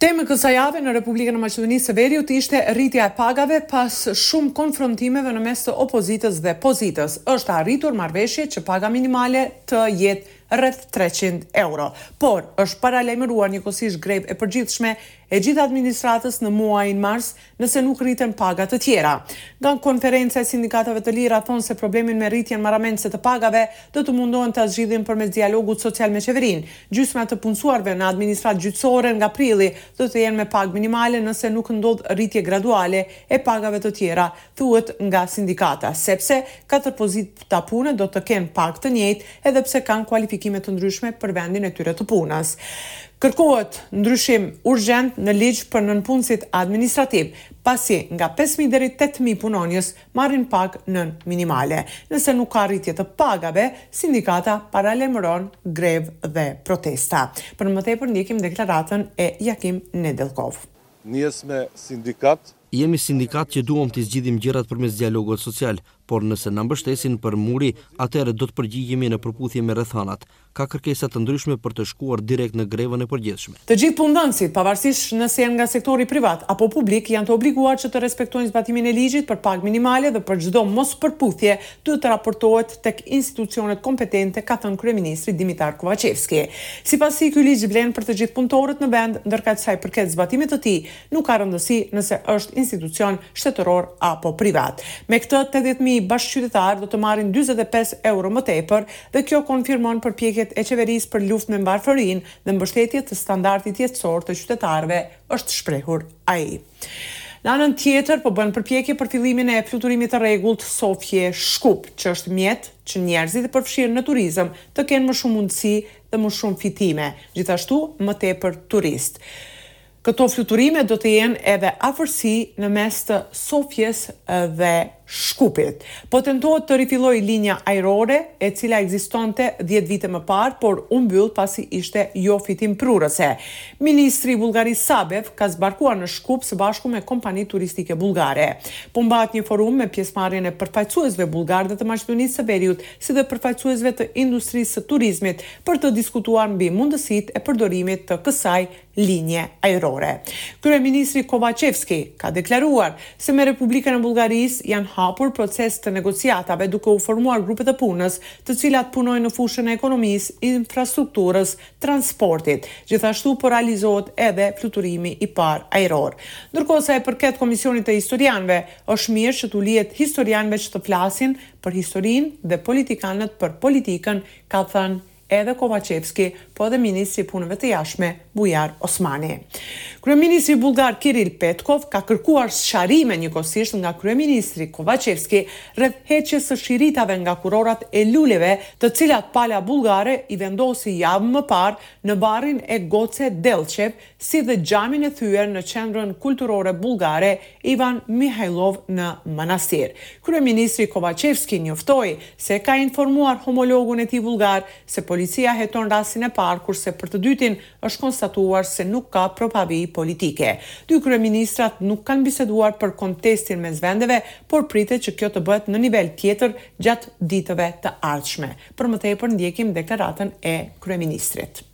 Temë e kësaj jave në Republikën e Maqedonisë së Veriut ishte rritja e pagave pas shumë konfrontimeve në mes të opozitës dhe pozitës. Është arritur marrëveshje që paga minimale të jetë rreth treqind euro. Por, është paralajmëruar njëkohësisht grevë e përgjithshme e gjithë administratës në muajin mars, nëse nuk rriten pagat e tjera. Nga Konferenca e Sindikatave të Lira thonë se problemin me rritjen marramendëse të pagave do të mundohen ta zgjidhin përmes dialogut social me qeverinë. Gjysma e të punësuarve në administratë gjyqësore nga prilli do të jenë me pagë minimale nëse nuk ndodh rritje graduale e pagave të tjera, thuhet nga sindikata, sepse katër pozita pune do të kenë pagë të njëjtë edhe pse kanë kualifikime të ndryshme për vendin e tyre të punës. Kërkohet ndryshim urgjent në ligj për nënpunësit administrativë, pasi nga pesë mijë deri tetë mijë punonjës marrin pagë nën minimale. Nëse nuk ka rritje të pagave, sindikata paralajmëron grevë dhe protesta. Për më tepër ndjekim deklaratën e Jakim Nedelkov. Njësme sindikatë. Jemi sindikatë që duam t'i zgjidhim gjërat përmes dialogut social, por nëse na mbështesin për muri, atëherë do të përgjigjemi në përputhje me rrethanat. ka kërkesa të ndryshme për të shkuar direkt në grevën e përgjithshme. Të gjithë punëdhënësit, pavarësisht nëse janë nga sektori privat apo publik, janë të obliguar që të respektojnë zbatimin e ligjit për pagë minimale dhe për çdo mospërputhje duhet të raportohet tek institucionet kompetente, ka thënë kryeministri Dimitar Kovaçevski. Sipas tij, ky ligj vlen për të gjithë punëtorët në vend, ndërkaq sa i përket zbatimit të tij, nuk ka rëndësi nëse është institucion shtetëror apo privat. Me këtë, tetëdhjetë mijë bashkëqytetarë do të marrin dyzet e pesë euro më tepër dhe kjo konfirmon përpjekjet e qeverisë për luftë me varfërinë dhe mbështetje të standardit jetësor të qytetarëve, është shprehur ai. Në anën tjetër, po bëhen përpjekje për fillimin e fluturimit të rregullt Sofje-Shkup, që është mjet që njerëzit e përfshirë në turizëm të kenë më shumë mundësi dhe më shumë fitime, gjithashtu më tepër turistë. Këto fluturime do të jenë edhe afërsi në mes të Sofjes dhe Shkupit. Po tentohet të rifillojë linja ajrore, e cila ekzistonte dhjetë vite më parë, por u mbyll pasi ishte jofitimprurëse. Ministri i Bullgarisë Sabev ka zbarkuar në Shkup së bashku me kompanitë turistike bullgare. Po mbahet një forum me pjesëmarrjen e përfaqësuesve bullgarë dhe të Maqedonisë së Veriut, si dhe përfaqësuesve të industrisë së turizmit për të diskutuar mbi mundësitë e përdorimit të kësaj linje ajrore. Kryeministri Kovaçevski ka deklaruar se me Republikën e Bullgarisë janë hapur proces të negociatave duke u formuar grupet e punës, të cilat punojnë në fushën e ekonomisë, infrastrukturës, transportit. Gjithashtu po realizohet edhe fluturimi i parë ajror. Ndërkohë sa i përket Komisionit të Historianëve, është mirë që t'u lihet historianëve që të flasin për historinë dhe politikanët për politikën, ka thënë edhe Kovaçevski, po edhe ministri i Punëve të Jashtme, Bujar Osmani. Kryeministri bullgar Kiril Petkov ka kërkuar sqarime njëkohësisht nga kryeministri Kovaçevski rreth heqjes së shiritave nga kurorat e luleve të cilat pala bullgare i vendosi javë më parë në varrin e Goce Dellçev si dhe xhamin e thyer në Qendrën Kulturore Bullgare Ivan Mihajllov në Manastir. Kryeministri Kovaçevski njoftoi se e ka informuar homologun e tij bullgar se policia heton rastin e parë kurse për të dytin është konstatuar se nuk ka prapavijë politike. Dy kryeministrat nuk kanë biseduar për kontestin mes vendeve, por pritet që kjo të bëhet në nivel tjetër gjatë ditëve të ardhshme. Për më tepër ndjekim deklaratën e kryeministrit.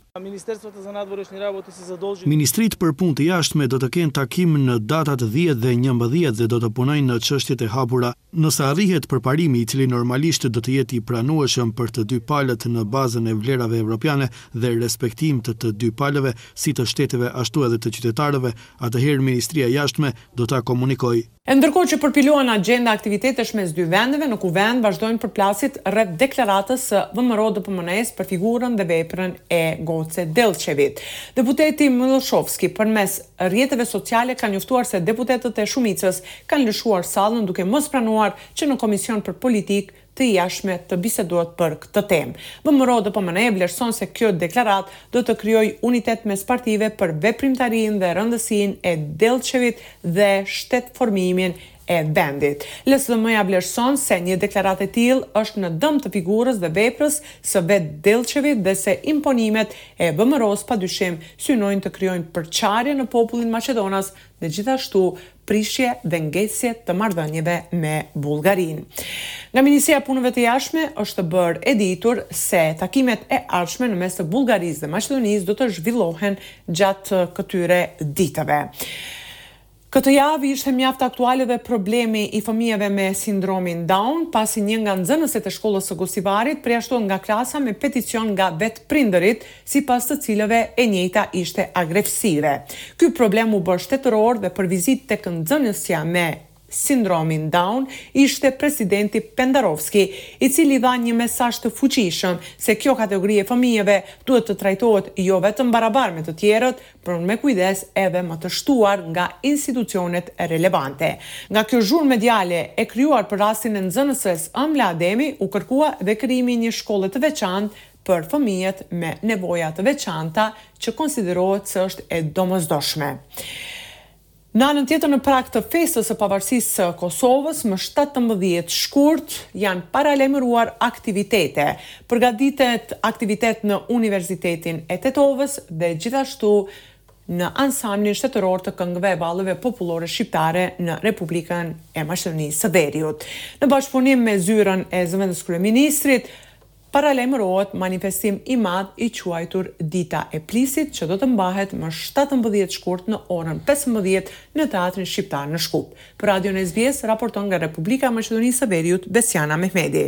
Ministritë për Punë të Jashtme do të kenë takim në datat dhjetë dhe njëmbëdhjetë dhe do të punojnë në çështjet e hapura, nëse arrihet përparimi i cili normalisht do të jetë i pranueshëm për të dy palët në bazën e vlerave evropiane dhe respektim të të dy palëve, si të shteteve ashtu edhe të qytetarëve, atëherë Ministria e Jashtme do ta komunikojë. E ndërkohë që përpilohen agjenda aktivitetesh mes dy vendeve, në Kuvend vazhdojnë përplasjet rreth deklaratës së VMRO-DPMNE-së për figurën dhe veprën e Goce Dellçevit. Deputeti Milloshoski përmes rrjeteve sociale ka njoftuar se deputetët e shumicës kanë lëshuar sallën duke mos pranuar që në Komision për Politikë të jashtme të bisedohet për këtë temë. VMRO-DPMNE vlerëson se kjo deklaratë do të krijojë unitet mes partive për veprimtarinë dhe rëndësinë e Dellçevit dhe shtetformimin e vendit. LSDM-ja vlerëson se një deklaratë e tillë është në dëm të figurës dhe veprës së vetë Dellçevit dhe se imponimet e VMRO-së padyshim synojnë të krijojnë përçarje në popullin maqedonas dhe gjithashtu prishje dhe ngecje të marrëdhënieve me Bullgarinë. Nga Ministria e Punëve të Jashtme është bërë e ditur se takimet e ardhshme në mes të Bullgarisë dhe Maqedonisë do të zhvillohen gjatë këtyre ditëve. Këtë javë ishte mjaft aktual edhe problemi i fëmijëve me sindromin Down, pasi një nga nxënëset e shkollës së Gostivarit përjashtohet nga klasa me peticion nga vetë prindërit, sipas të cilave e njëjta ishte agresive. Ky problem u bë shtetëror dhe për vizitë tek nxënësja me sindromin Down ishte presidenti Pendarovski, i cili dha një mesazh të fuqishëm se kjo kategori e fëmijëve duhet të trajtohet jo vetëm barabartë me të tjerët, por me kujdes edhe më të shtuar nga institucionet relevante. Nga kjo zhurmë mediale e krijuar për rastin e nxënëses Embla Ademi u kërkua dhe krijimi i një shkolle të veçantë për fëmijët me nevoja të veçanta që konsiderohet se është e domosdoshme. Në anën tjetër në prag të Festës së Pavarësisë së Kosovës më shtatëmbëdhjetë shkurt janë paralajmëruar aktivitete. Përgatitet aktivitet në Universitetin e Tetovës dhe gjithashtu në Ansamblin Shtetëror të Këngëve e Valleve Popullore Shqiptare në Republikën e Maqedonisë së Veriut. Në bashkëpunim me Zyrën e Zëvendëskryeministrit, paralajmërohet manifestim i madh i quajtur Dita e Plisit që do të mbahet më shtatëmbëdhjetë shkurt në orën pesëmbëdhjetë në Teatrin Shqiptar në Shkup. Për Radion SBS raporton nga Republika e Maqedonisë së Veriut, Besjana Mehmeti.